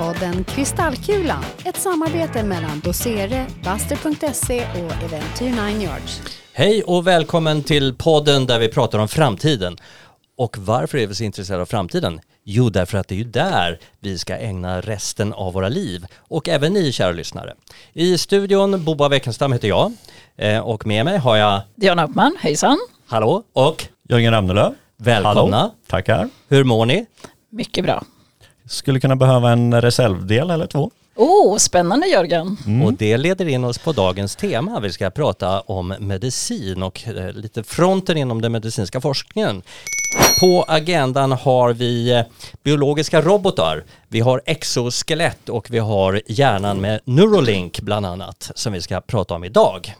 podden Kristallkulan, ett samarbete mellan Dosere, Buster.se och Eventyr 9 Yards. Hej och välkommen till podden där vi pratar om framtiden. Och varför är vi så intresserade av framtiden? Jo, därför att det är ju där vi ska ägna resten av våra liv. Och även ni kära lyssnare. I studion, Boba Weckenstam heter jag. Eh, och med mig har jag... Diana Uppman, hejsan. Hallå och... Jörgen Ramnelöv. Välkomna. Hallå. Tackar. Hur mår ni? Mycket bra. Skulle kunna behöva en reservdel eller två. Oh, spännande Jörgen. Mm. Och det leder in oss på dagens tema. Vi ska prata om medicin och eh, lite fronten inom den medicinska forskningen. På agendan har vi eh, biologiska robotar, vi har exoskelett och vi har hjärnan med Neuralink bland annat som vi ska prata om idag.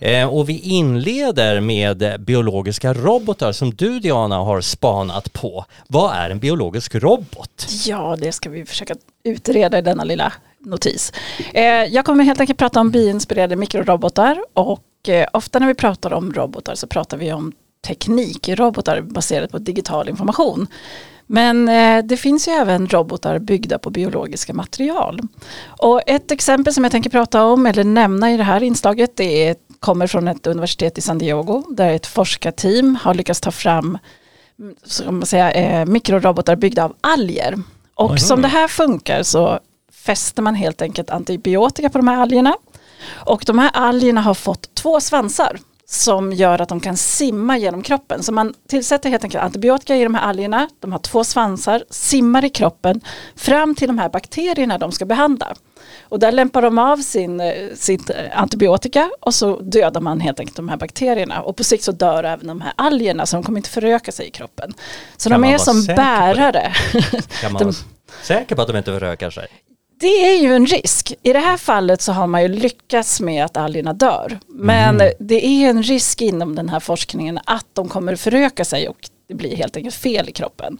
Eh, och vi inleder med biologiska robotar som du Diana har spanat på. Vad är en biologisk robot? Ja, det ska vi försöka utreda i denna lilla notis. Eh, jag kommer helt enkelt prata om biinspirerade mikrorobotar och eh, ofta när vi pratar om robotar så pratar vi om teknikrobotar baserat på digital information. Men eh, det finns ju även robotar byggda på biologiska material. Och ett exempel som jag tänker prata om eller nämna i det här inslaget det är kommer från ett universitet i San Diego där ett forskarteam har lyckats ta fram ska man säga, eh, mikrorobotar byggda av alger. Och Oj. som det här funkar så fäster man helt enkelt antibiotika på de här algerna. Och de här algerna har fått två svansar som gör att de kan simma genom kroppen. Så man tillsätter helt enkelt antibiotika i de här algerna, de har två svansar, simmar i kroppen fram till de här bakterierna de ska behandla. Och där lämpar de av sin, eh, sitt eh, antibiotika och så dödar man helt enkelt de här bakterierna. Och på sikt så dör även de här algerna så de kommer inte föröka sig i kroppen. Så kan de är som bärare. Kan man de, vara säker på att de inte förökar sig? Det är ju en risk. I det här fallet så har man ju lyckats med att algerna dör. Men mm. det är en risk inom den här forskningen att de kommer föröka sig och det blir helt enkelt fel i kroppen.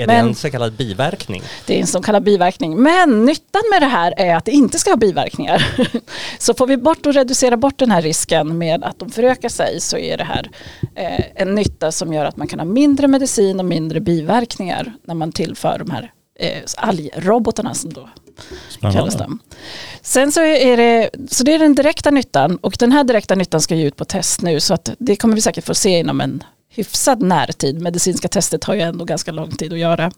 Är Men, det en så kallad biverkning? Det är en så kallad biverkning. Men nyttan med det här är att det inte ska ha biverkningar. så får vi bort och reducera bort den här risken med att de förökar sig så är det här eh, en nytta som gör att man kan ha mindre medicin och mindre biverkningar när man tillför de här eh, algrobotarna som då kallas de. Sen så är det, så det är den direkta nyttan och den här direkta nyttan ska ju ut på test nu så att det kommer vi säkert få se inom en hyfsad närtid. Medicinska testet har ju ändå ganska lång tid att göra.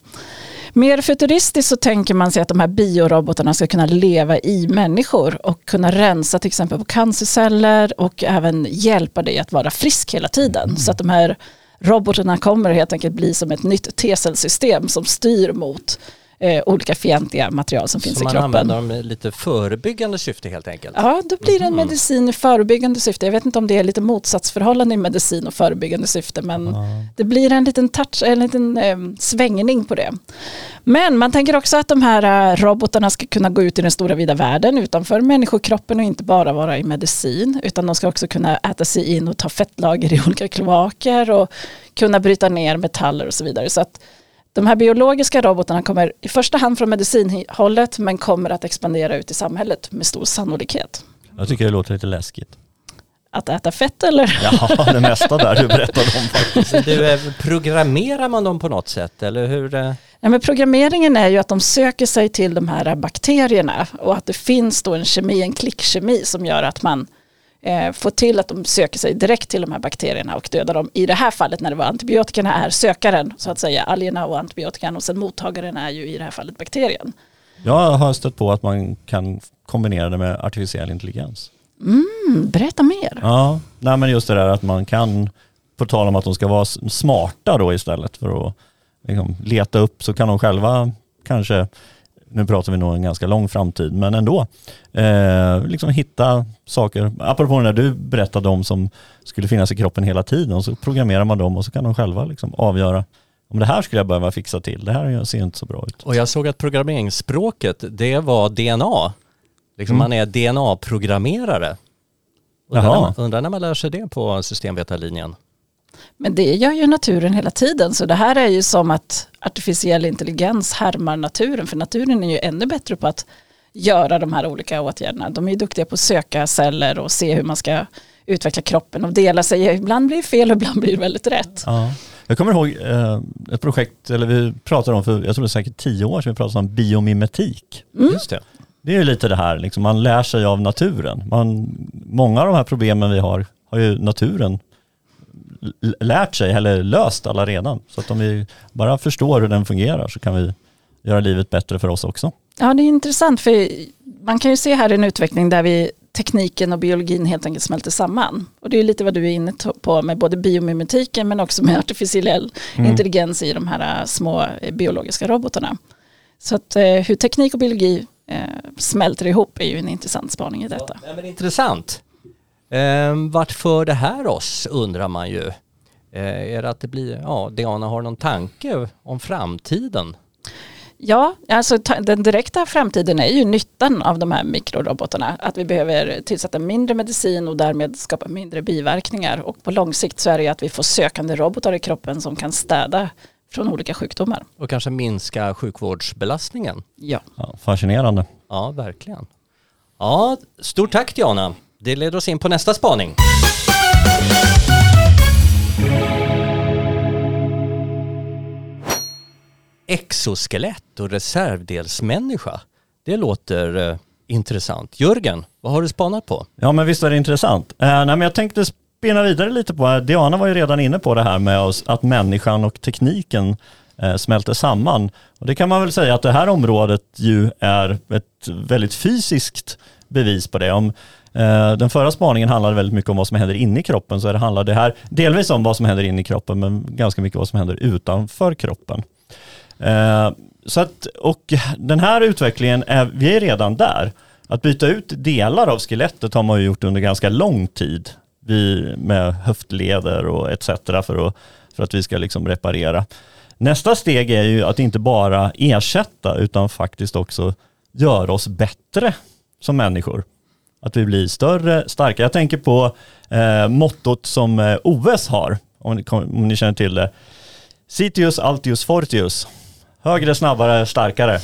Mer futuristiskt så tänker man sig att de här biorobotarna ska kunna leva i människor och kunna rensa till exempel på cancerceller och även hjälpa dig att vara frisk hela tiden. Mm. Så att de här robotarna kommer helt enkelt bli som ett nytt T-cellsystem som styr mot eh, olika fientliga material som finns så i kroppen. Så man använder dem i lite förebyggande syfte helt enkelt? Ja, då blir det en mhm. medicin i förebyggande syfte. Jag vet inte om det är lite motsatsförhållande i medicin och förebyggande syfte men mm. det blir en liten touch, en liten eh, svängning på det. Men man tänker också att de här eh, robotarna ska kunna gå ut i den stora vida världen utanför människokroppen och inte bara vara i medicin utan de ska också kunna äta sig in och ta fettlager i olika kloaker och kunna bryta ner metaller och så vidare. Så att de här biologiska robotarna kommer i första hand från medicinhållet men kommer att expandera ut i samhället med stor sannolikhet. Jag tycker det låter lite läskigt. Att äta fett eller? Ja, det mesta där du berättade om faktiskt. Du, programmerar man dem på något sätt eller hur? Ja, men programmeringen är ju att de söker sig till de här bakterierna och att det finns då en kemi, en klickkemi som gör att man eh, få till att de söker sig direkt till de här bakterierna och dödar dem. I det här fallet när det var antibiotikerna är sökaren, så att säga, algerna och antibiotikan och sen mottagaren är ju i det här fallet bakterien. Jag har stött på att man kan kombinera det med artificiell intelligens. Mm, berätta mer. Ja, nej men just det där att man kan, på tal om att de ska vara smarta då istället för att liksom, leta upp så kan de själva kanske nu pratar vi nog en ganska lång framtid, men ändå. Eh, liksom hitta saker, apropå det du berättade om som skulle finnas i kroppen hela tiden så programmerar man dem och så kan de själva liksom avgöra om det här skulle jag behöva fixa till, det här ser inte så bra ut. Och jag såg att programmeringsspråket, det var DNA. Liksom mm. Man är DNA-programmerare. Undrar, undrar när man lär sig det på systemvetarlinjen. Men det gör ju naturen hela tiden så det här är ju som att artificiell intelligens härmar naturen för naturen är ju ännu bättre på att göra de här olika åtgärderna. De är ju duktiga på att söka celler och se hur man ska utveckla kroppen och dela sig. Ibland blir det fel och ibland blir det väldigt rätt. Ja. Jag kommer ihåg eh, ett projekt, eller vi pratade om för, jag tror det är säkert tio år sedan, vi pratade om biomimetik. Mm. Just det. Det är ju lite det här, liksom, man lär sig av naturen. Man, många av de här problemen vi har, har ju naturen lärt sig eller löst alla redan. Så att om vi bara förstår hur den fungerar så kan vi göra livet bättre för oss också. Ja, det är intressant för man kan ju se här en utveckling där vi tekniken och biologin helt enkelt smälter samman. Och det är lite vad du är inne på med både biomimetiken men också med artificiell intelligens i de här äh, små eh, biologiska robotarna. Så att eh, hur teknik och biologi eh, smälter ihop är ju en intressant spaning i detta. Ja, men intressant. Ehm, vart för det här oss undrar man ju. Eh, är det att det blir, ja, Diana har någon tanke om framtiden? Ja, alltså den direkta framtiden är ju nyttan av de här mikrorobotarna. Att vi behöver tillsätta mindre medicin och därmed skapa mindre biverkningar. Och på lång sikt så är det ju att vi får sökande robotar i kroppen som kan städa från olika sjukdomar. Och kanske minska sjukvårdsbelastningen? Ja. Ja, fascinerande. Ja, verkligen. Ja, stort tack Diana. Det leder oss in på nästa spaning. Exoskelett och reservdelsmänniska. Det låter eh, intressant. Jörgen, vad har du spanat på? Ja men visst är det intressant. Eh, nej, men jag tänkte spinna vidare lite på, eh, Diana var ju redan inne på det här med oss, att människan och tekniken eh, smälter samman. Och det kan man väl säga att det här området ju är ett väldigt fysiskt bevis på det. Om, Eh, den förra spaningen handlade väldigt mycket om vad som händer inne i kroppen, så det handlar det här delvis om vad som händer inne i kroppen, men ganska mycket vad som händer utanför kroppen. Eh, så att, och den här utvecklingen, är, vi är redan där. Att byta ut delar av skelettet har man ju gjort under ganska lång tid. Vi, med höftleder och etc. För att, för att vi ska liksom reparera. Nästa steg är ju att inte bara ersätta utan faktiskt också göra oss bättre som människor. Att vi blir större, starkare. Jag tänker på eh, mottot som eh, OS har, om ni, om ni känner till det. Citius Altius Fortius. Högre, snabbare, starkare.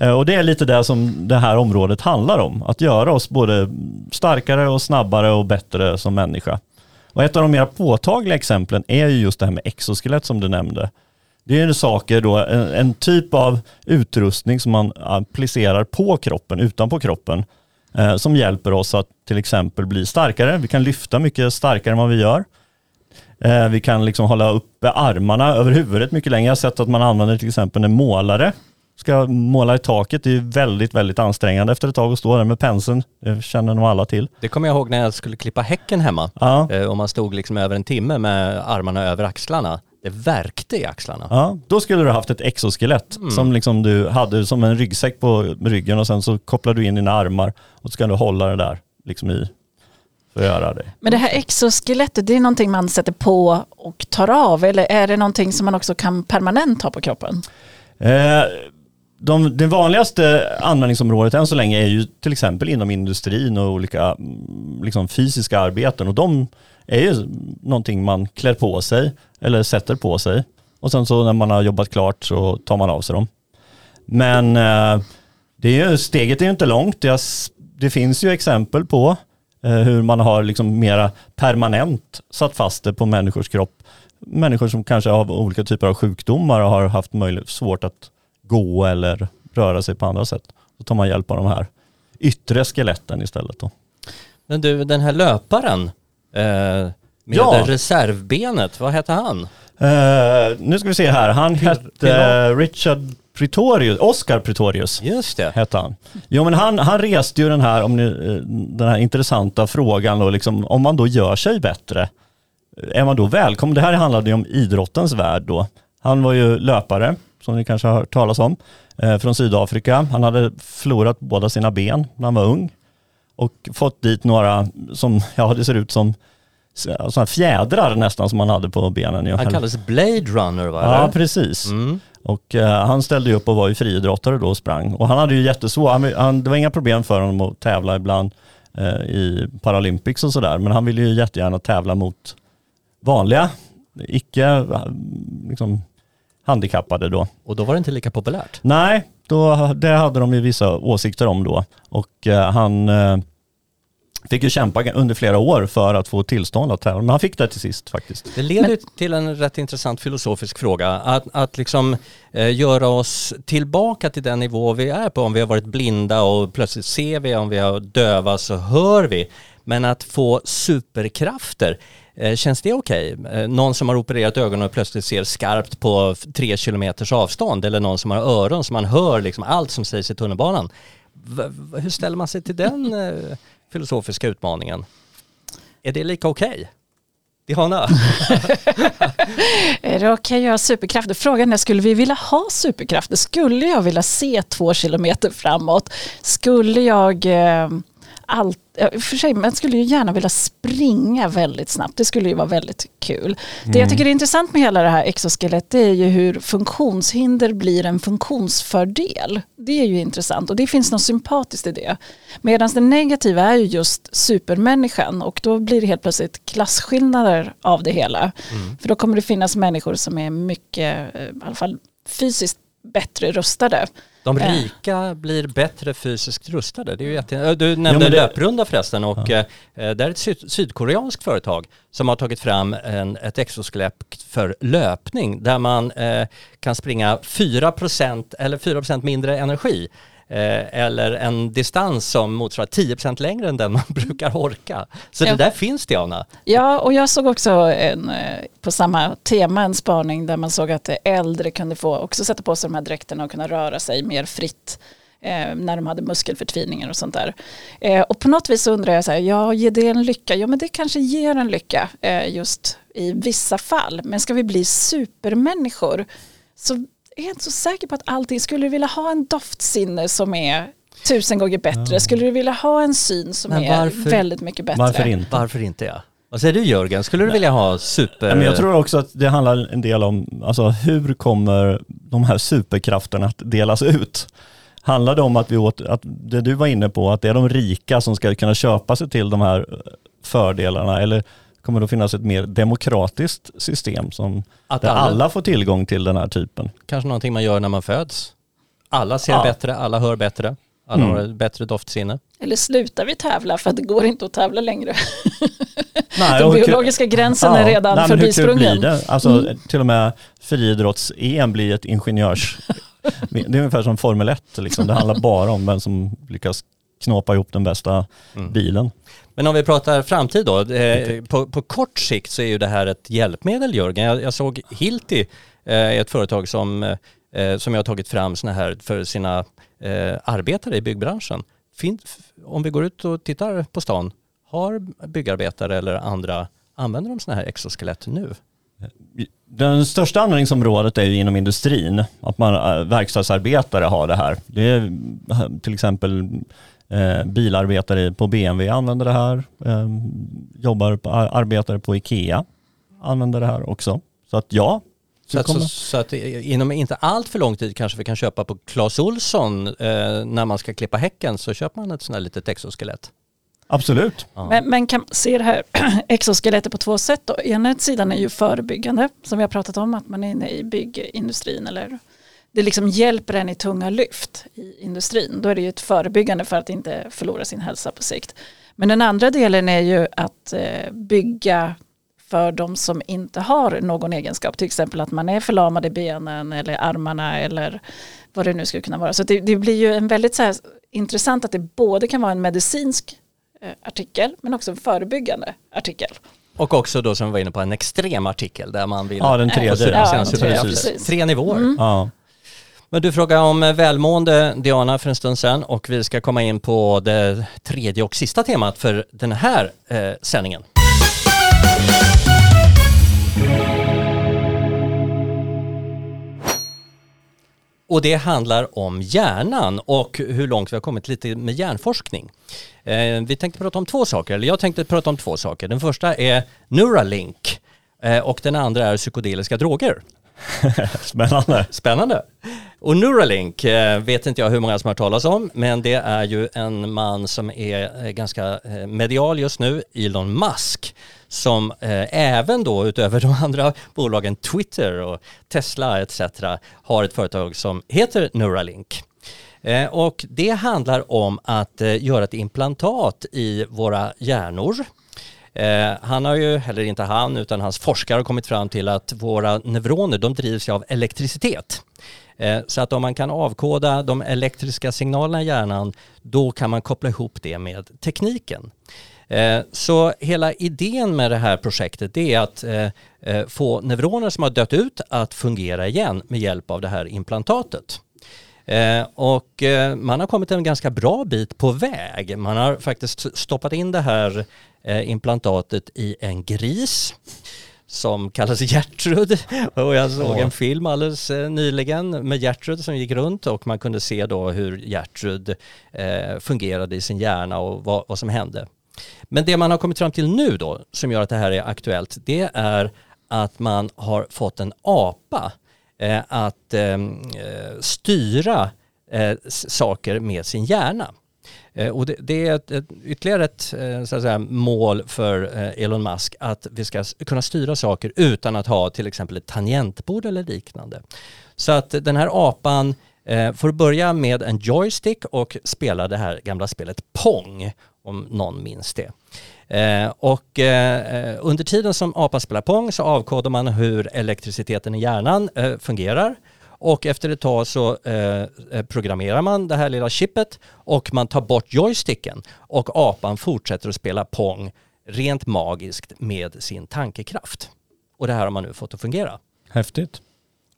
Eh, Och det är lite det som det här området handlar om. Att göra oss både starkare och snabbare och bättre som människa. Och ett av de mer påtagliga exemplen är ju just det här med exoskelett som du nämnde. Det är ju saker då, en, en typ av utrustning som man applicerar på kroppen, utanpå kroppen, eh, som hjälper oss att till exempel bli starkare. Vi kan lyfta mycket starkare än vad vi gör. Eh, vi kan liksom hålla uppe armarna över huvudet mycket längre. Jag har sett att man använder till exempel en målare ska måla i taket. Det är väldigt, väldigt ansträngande efter ett tag att stå där med penseln. Det känner nog alla till. Det kommer jag ihåg när jag skulle klippa häcken hemma. Ja. Eh, och man stod liksom över en timme med armarna över axlarna. Det värkte i axlarna. Ja, då skulle du haft ett exoskelett som liksom du hade som en ryggsäck på ryggen och sen så kopplar du in dina armar och så ska du hålla det där liksom i för att göra det. Men det här exoskelettet, det är någonting man sätter på och tar av eller är det någonting som man också kan permanent ha på kroppen? Eh, de, det vanligaste användningsområdet än så länge är ju till exempel inom industrin och olika mm, liksom, fysiska arbeten och de är ju någonting man klär på sig eller sätter på sig och sen så när man har jobbat klart så tar man av sig dem. Men eh, det är ju, steget är ju inte långt. Det, finns ju exempel på eh, hur man har liksom mera permanent satt fast det på människors kropp. Människor som kanske av olika typer av sjukdomar har haft möjlighet, svårt att gå eller röra sig på andra sätt. Då tar man hjälp av de här yttre skeletten istället. Då. Men du, den här löparen med Ja. reservbenet, vad hette han? Eh, nu ska vi se här, han hette Pilar- Richard Pretorius, Oscar Pretorius. Just det. hette han. Jo men han, han reste ju den här, om ni, eh, den här intressanta frågan då, liksom, om man då gör sig bättre, är man då välkommen? Det här handlade ju om idrottens värld då. Han var ju löpare, som ni kanske har hört talas om, eh, från Sydafrika. Han hade förlorat båda sina ben när han var ung och fått dit några som, ja det ser ut som sådana fjädrar nästan som han hade på benen. Han kallades Blade Runner va? Ja, precis. Mm. Och eh, han ställde ju upp och var ju friidrottare då och sprang. Och han hade ju jättesvårt, han, han, det var inga problem för honom att tävla ibland eh, i Paralympics och sådär. Men han ville ju jättegärna tävla mot vanliga, icke liksom, handikappade då. Och då var det inte lika populärt. Nej, då, det hade de ju vissa åsikter om då. Och eh, han, eh, fick ju kämpa under flera år för att få tillstånd att tävla, men han fick det till sist faktiskt. Det leder men, till en rätt intressant filosofisk fråga. Att, att liksom eh, göra oss tillbaka till den nivå vi är på. Om vi har varit blinda och plötsligt ser vi, om vi har döva så hör vi. Men att få superkrafter, känns det okej? Okay? Eh, någon som har opererat ögonen och plötsligt ser skarpt på tre kilometers avstånd eller någon som har öron som man hör liksom allt som sägs i tunnelbanan. Hur ställer man sig till den eh, filosofiska utmaningen? Är det lika okej? Okay? Diana? är det okej okay att ha superkrafter? Frågan är, skulle vi vilja ha superkrafter? Skulle jag vilja se två kilometer framåt? Skulle jag eh, allt, för sig, man skulle ju gärna vilja springa väldigt snabbt. Det skulle ju vara väldigt kul. Mm. Det jag mm. tycker är intressant med hela det här exoskelett är ju hur funktionshinder blir en funktionsfördel. Det är ju intressant och det finns något sympatiskt i det. Medan det negativa är ju just supermänniskan och då blir det helt plötsligt klasskillnader av det hela. Mm. För då kommer det finnas människor som är mycket, eh, i alla fall fysiskt bättre rustade. De rika blir bättre fysiskt rustade. Det är ju jätte... Du nämnde ja, det... löprunda förresten och ja. eh, det är ett syd sydkoreanskt företag som har tagit fram en, ett exoskelett för löpning där man eh, kan springa 4% eller 4% mindre energi Eh, eller en distans som motsvarar 10% längre än den man brukar orka. Så ja. det där finns det Anna. Ja, och jag såg också en, eh, på samma tema en spaning där man såg att äldre kunde få också sätta på sig de här dräkterna och kunna röra sig mer fritt eh, när de hade muskelförtviningar och sånt där. Eh, och på något vis undrar jag så här, ja ger det en lycka? Ja men det kanske ger en lycka eh, just i vissa fall. Men ska vi bli supermänniskor så är inte så säker på att allting, skulle du vilja ha en doftsinne som är tusen gånger bättre? Ja. Skulle du vilja ha en syn som men är varför, väldigt mycket bättre? Varför inte? Varför inte ja? Vad säger du Jörgen, skulle du vilja ha super... men jag tror också att det handlar en del om, alltså hur kommer de här superkrafterna att delas ut? Handlar det om att vi åt, att det du var inne på, att det är de rika som ska kunna köpa sig till de här fördelarna eller kommer det att finnas ett mer demokratiskt system som att där alla, alla får tillgång till den här typen. Kanske någonting man gör när man föds. Alla ser ja. bättre, alla hör bättre, alla mm. har ett bättre doftsinne. Eller slutar vi tävla för att det går inte att tävla längre. Nej, Den biologiska gränsen ja, är redan nej, förbisprungen. det? Alltså, mm. Till och med friidrotts-EM blir ett ingenjörs... det är ungefär som Formel 1, liksom. det handlar bara om vem som lyckas knåpa ihop den bästa mm. bilen. Men om vi pratar framtid då, eh, på, på, kort sikt så är ju det här ett hjälpmedel Jörgen. Jag, jag såg Hilti, eh, ett företag som, eh, som jag har tagit fram såna här för sina eh, arbetare i byggbranschen. Fin, om vi går ut och tittar på stan, har byggarbetare eller andra, använder de sådana här exoskelett nu? Den största användningsområdet är ju inom industrin, att man eh, verkstadsarbetare har det här. Det är eh, till exempel Eh, bilarbetare på BMW använder det här. Eh, jobbar på, arbetare på Ikea använder det här också. Så att ja. Så att, så, så att, inom inte allt för lång tid kanske vi kan köpa på Clas Olsson eh, när man ska klippa häcken så köper man ett sånt här litet exoskelett. Absolut. Ja. Men, men, kan se det här exoskelettet på två sätt då. Ena sidan är ju förebyggande som vi har pratat om att man är inne i byggindustrin eller det liksom hjälper en i tunga lyft i industrin. Då är det ju ett förebyggande för att inte förlora sin hälsa på sikt. Men den andra delen är ju att eh, bygga för de som inte har någon egenskap. Till exempel att man är förlamad i benen eller armarna eller vad det nu skulle kunna vara. Så det, det blir ju en väldigt så här, intressant att det både kan vara en medicinsk eh, artikel men också en förebyggande artikel. Och också då som vi var inne på en extrem artikel där man vill... Ja, den tredje. Ja, ja, tre nivåer. Mm. Ja. Men du frågade om eh, välmående Diana för en stund sedan och vi ska komma in på det tredje och sista temat för den här eh, sändningen. Och det handlar om hjärnan och hur långt vi har kommit lite med hjärnforskning. Eh, vi tänkte prata om två saker, eller jag tänkte prata om två saker. Den första är Neuralink eh, och den andra är psykedeliska droger. Spännande. Spännande. Och Neuralink eh, vet inte jag hur många som har hört talas om, men det är ju en man som är eh, ganska eh, medial just nu, Elon Musk, som även då utöver de andra bolagen Twitter och Tesla etc. har ett företag som heter Neuralink. Och det handlar om att göra ett implantat i våra hjärnor. Eh, han har ju, eller inte han, utan hans forskare har kommit fram till att våra neuroner de drivs ju av elektricitet. Eh, så att om man kan avkoda de elektriska signalerna i hjärnan, då kan man koppla ihop det med tekniken. Eh, så hela idén med det här projektet det är att eh, eh, få neuroner som har dött ut att fungera igen med hjälp av det här implantatet. Eh, och man har kommit en ganska bra bit på väg. Man har faktiskt stoppat in det här implantatet i en gris som kallas Gertrud. Och jag såg en film alldeles nyligen med Gertrud som gick runt och man kunde se då hur Gertrud fungerade i sin hjärna och vad, vad som hände. Men det man har kommit fram till nu då, som gör att det här är aktuellt, det är att man har fått en apa eh, att eh, styra eh, saker med sin hjärna. Eh, och det, det, är ett, ett, ytterligare ett eh, så att säga, mål för eh, Elon Musk att vi ska kunna styra saker utan att ha till exempel ett tangentbord eller liknande. Så att den här apan får börja med en joystick och spela det här gamla spelet Pong om någon minns det. Eh, och eh, under tiden som apan spelar Pong så avkodar man hur elektriciteten i hjärnan eh, fungerar och efter ett tag så eh, eh, programmerar man det här lilla chippet och man tar bort joysticken och apan fortsätter att spela Pong rent magiskt med sin tankekraft. Och det här har man nu fått att fungera. Häftigt.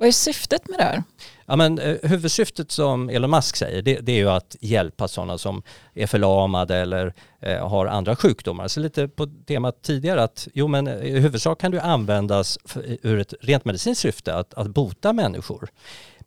Vad är syftet med det här? Ja, men, eh, huvudsyftet som Elon Musk säger det, det är ju att hjälpa sådana som är förlamade eller eh, har andra sjukdomar. Så lite på temat tidigare att jo men eh, i huvudsak kan det användas för, ur ett rent medicinskt syfte att, att bota människor.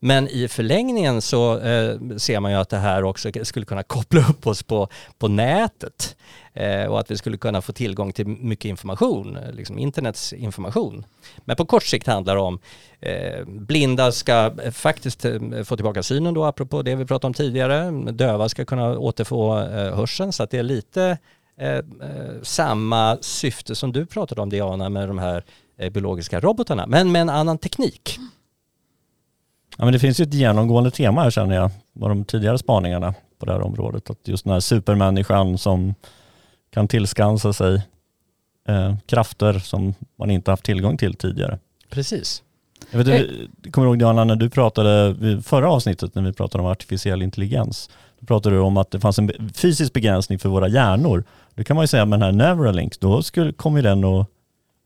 Men i förlängningen så eh, ser man ju att det här också skulle kunna koppla upp oss på, på nätet eh, och att vi skulle kunna få tillgång till mycket information, liksom internets information. Men på kort sikt handlar det om eh, blinda ska eh, faktiskt eh, få tillbaka synen då, apropå det vi pratade om tidigare. Döva ska kunna återfå eh, hörseln så att det är lite eh, eh samma syfte som du pratade om Diana med de här biologiska robotarna, men med en annan teknik. Ja, men det finns ju ett genomgående tema här känner jag, på de tidigare spaningarna på det här området. Att just den här supermänniskan som kan tillskansa sig eh, krafter som man inte haft tillgång till tidigare. Precis. Jag vet, jag kommer ihåg Diana, när du pratade i förra avsnittet när vi pratade om artificiell intelligens. Då pratade du om att det fanns en fysisk begränsning för våra hjärnor. Det kan man ju säga med den här Neuralink, då skulle, kommer den att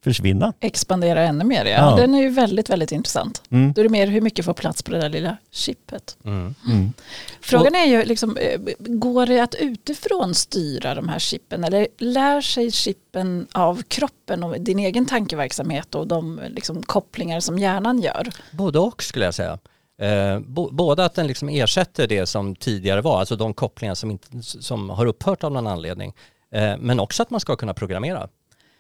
försvinna. Expandera ännu mer, ja. ja. Den är ju väldigt, väldigt intressant. Mm. Då är det mer hur mycket får plats på det där lilla chippet. Mm. Mm. Frågan är ju, liksom, eh, går det att utifrån styra de här chippen eller lär sig chippen av kroppen och din egen tankeverksamhet och de liksom, kopplingar som hjärnan gör? Både och skulle jag säga. Eh, både att den liksom ersätter det som tidigare var, alltså de kopplingar som, inte, som har upphört av någon anledning, eh, men också att man ska kunna programmera.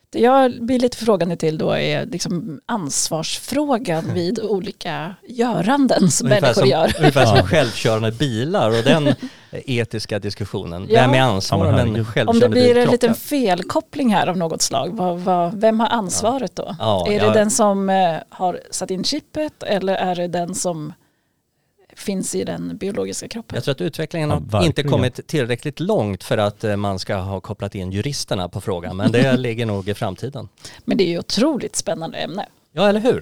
Det jag blir lite frågande till då är liksom ansvarsfrågan vid olika göranden som ungefär människor som, gör. Ungefär som självkörande bilar och den etiska diskussionen. Ja. Vem är ansvarig en självkörande Om det blir en liten felkoppling här av något slag, vad, vad, vem har ansvaret då? Ja, är det den som eh, har satt in chippet eller är det den som finns i den biologiska kroppen. Jag tror att utvecklingen har ja, inte kommit tillräckligt långt för att eh, man ska ha kopplat in juristerna på frågan, men det ligger nog i framtiden. Men det är ju otroligt spännande ämne. Ja, eller hur?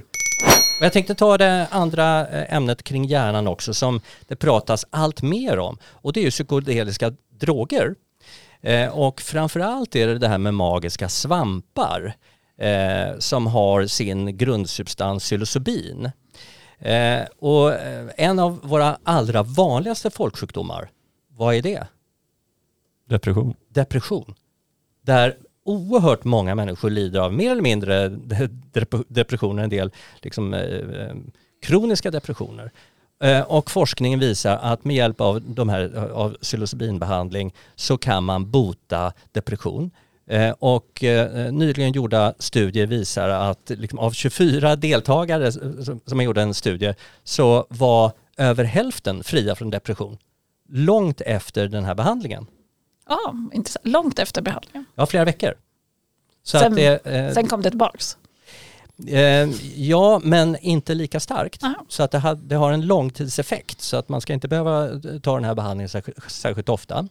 Och jag tänkte ta det andra eh, ämnet kring hjärnan också som det pratas allt mer om och det är ju psykedeliska droger. Eh, och framförallt är det det här med magiska svampar som har sin grundsubstans psilocybin. Eh, och eh, en av våra allra vanligaste folksjukdomar, vad är det? Depression. Depression. Där oerhört många människor lider av mer eller mindre depressioner, en del liksom, eh, kroniska depressioner. Eh, och forskningen visar att med hjälp av, de här, av psilocybinbehandling så kan man bota depression. Eh, och eh, nyligen gjorda studier visar att liksom av 24 deltagare som gjorde en studie så var över hälften fria från depression långt efter den här behandlingen. Ja, intressant. Långt efter behandlingen? Ja, flera veckor. Så sen, att det, eh, sen kom det tillbaks? Eh, ja, men inte lika starkt. Aha. Så att det, har, det har en långtidseffekt så att man ska inte behöva ta den här behandlingen särskilt, särskilt ofta.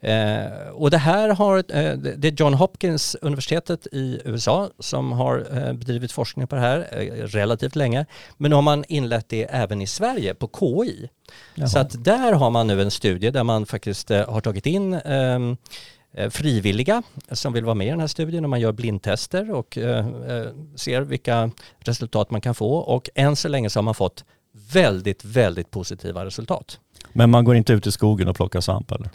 Eh, och det här har, eh, det är John Hopkins universitetet i USA som har eh, bedrivit forskning på det här eh, relativt länge. Men nu har man inlett det även i Sverige på KI. Jaha. Så att där har man nu en studie där man faktiskt eh, har tagit in ehm, eh, frivilliga som vill vara med i den här studien och man gör blindtester och ser vilka resultat man kan få och än så länge så har man fått väldigt, väldigt positiva resultat. Men man går inte ut i skogen och plockar svamp eller?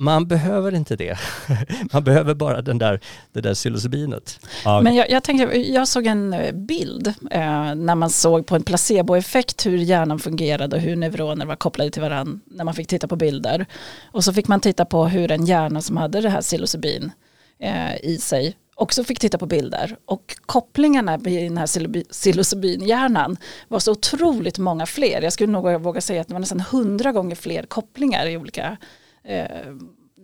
Man behöver inte det. Man behöver bara den där, det där psilocybinet. Men jag, jag, tänkte, jag såg en eh, bild eh, när man såg på en placeboeffekt hur hjärnan fungerade och hur neuroner var kopplade till varandra när man fick titta på bilder. Och så fick man titta på hur en hjärna som hade det här psilocybin eh, i sig också fick titta på bilder. Och kopplingarna i den här psilocybinhjärnan var så otroligt många fler. Jag skulle nog våga säga att det var nästan hundra gånger fler kopplingar i olika eh,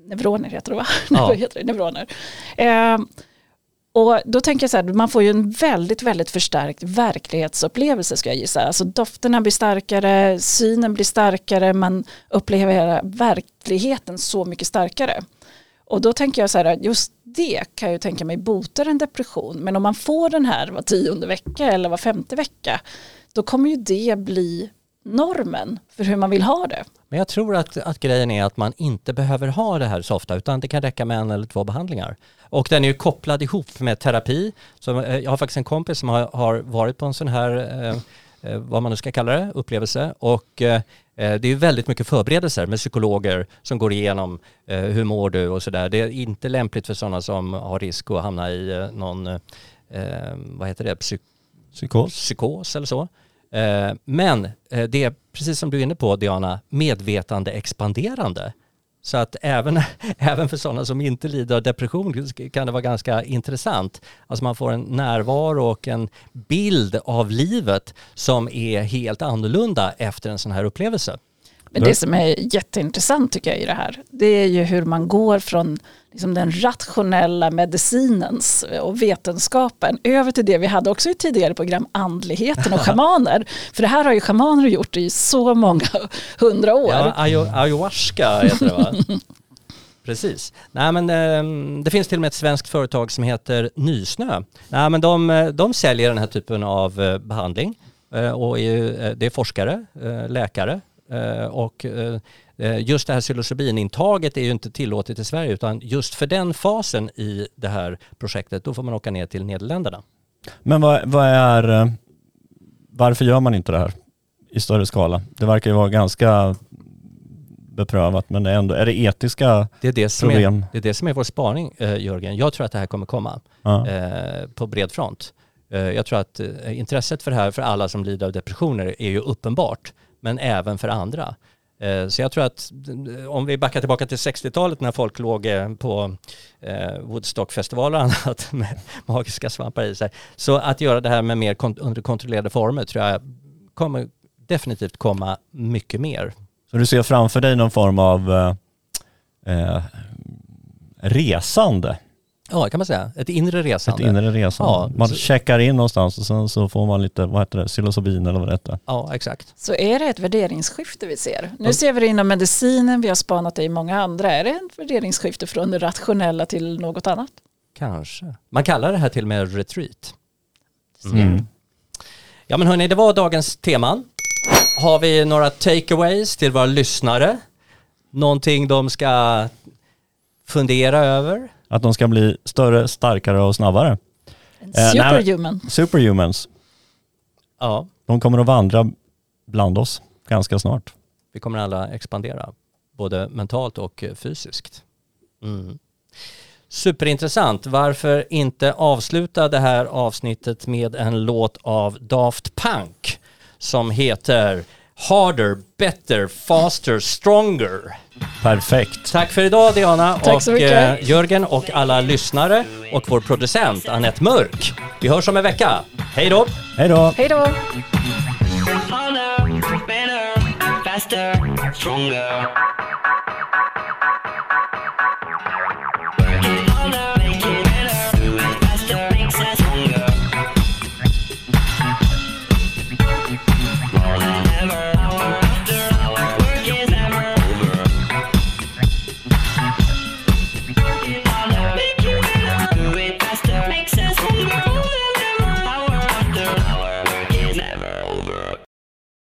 neuroner heter det va? Ja. Heter det? Neuroner. Eh, och då tänker jag så här, man får ju en väldigt, väldigt förstärkt verklighetsupplevelse ska jag gissa. Alltså dofterna blir starkare, synen blir starkare, man upplever verkligheten så mycket starkare. Och då tänker jag så här, just det kan jag ju tänka mig botar en depression. Men om man får den här var tionde vecka eller var femte vecka, då kommer ju det bli normen för hur man vill ha det. Men jag tror att, att grejen är att man inte behöver ha det här så ofta utan det kan räcka med en eller två behandlingar. Och den är ju kopplad ihop med terapi. Så eh, jag har faktiskt en kompis som har, har varit på en sån här, eh, eh, vad man nu ska kalla det, upplevelse. Och eh, eh, det är väldigt mycket förberedelser med psykologer som går igenom eh, hur mår du och sådär. Det är inte lämpligt för sådana som har risk att hamna i någon, vad heter det, psyk psykos. psykos eller så. Eh, men eh, det är precis som du är inne på Diana, medvetande expanderande. Så att även, även för sådana som inte lider av depression kan det vara ganska intressant. Alltså man får en närvaro och en bild av livet som är helt annorlunda efter en sån här upplevelse. Men det som är jätteintressant tycker jag i det här, det är ju hur man går från liksom den rationella medicinens och vetenskapen över till det vi hade också i tidigare program, andligheten och schamaner. För det här har ju schamaner gjort i så många hundra år. Ja, ayahuasca heter det va? Precis. Nej, men, eh, det finns till och med ett svenskt företag som heter Nysnö. Nej, men de, de säljer den här typen av eh, behandling eh, och eh, det är forskare, läkare och eh, eh, just det här psilocybinintaget är ju inte tillåtet i Sverige utan just för den fasen i det här projektet då får man åka ner till Nederländerna. Men vad, vad är, eh, varför gör man inte det här i större skala? Det verkar ju vara ganska beprövat men ändå, är det etiska Det är det som, är, problem? det är, det som är vår spaning eh, Jörgen. Jag tror att det här kommer komma. Ja. eh, på bred front. Eh, jag tror att eh, intresset för det här för alla som lider av depressioner är ju uppenbart, men även för andra. Eh, så jag tror att eh, om vi backar tillbaka till 60-talet när folk låg eh, på Woodstockfestivalen Woodstockfestivaler och annat med magiska svampar i sig, så att göra det här med mer under kontrollerade former tror jag kommer definitivt komma mycket mer. Så du ser framför dig någon form av eh, resande, Ja, kan man säga. Ett inre ett resande. inre resande. Ja, man så- checkar in någonstans och sen så får man lite, vad heter det, psilocybin eller vad det heter. Ja, exakt. Så är det ett värderingsskifte vi ser. Nu ser vi det inom medicinen, vi har spanat det i många andra. Är det ett värderingsskifte från det rationella till något annat? Kanske. Man kallar det här till och med retreat. Mm. Ja men hörni, det var dagens teman. Har vi några takeaways till våra lyssnare? Någonting de ska fundera över? Att de ska bli större, starkare och snabbare. Nej, superhuman. Superhumans, Ja, de kommer att vandra bland oss ganska snart. vi kommer alla expandera, både mentalt och eh, fysiskt. Mm. Superintressant. Varför inte avsluta det här avsnittet med en låt av Daft Punk som heter Harder, Better, Faster, Stronger. Perfekt. Tack för idag Diana Tack och eh, Jörgen och alla lyssnare och vår producent Annette Mörk. Vi hörs om en vecka. Hej då! Hej då! Hej då! Harder, better, faster, stronger.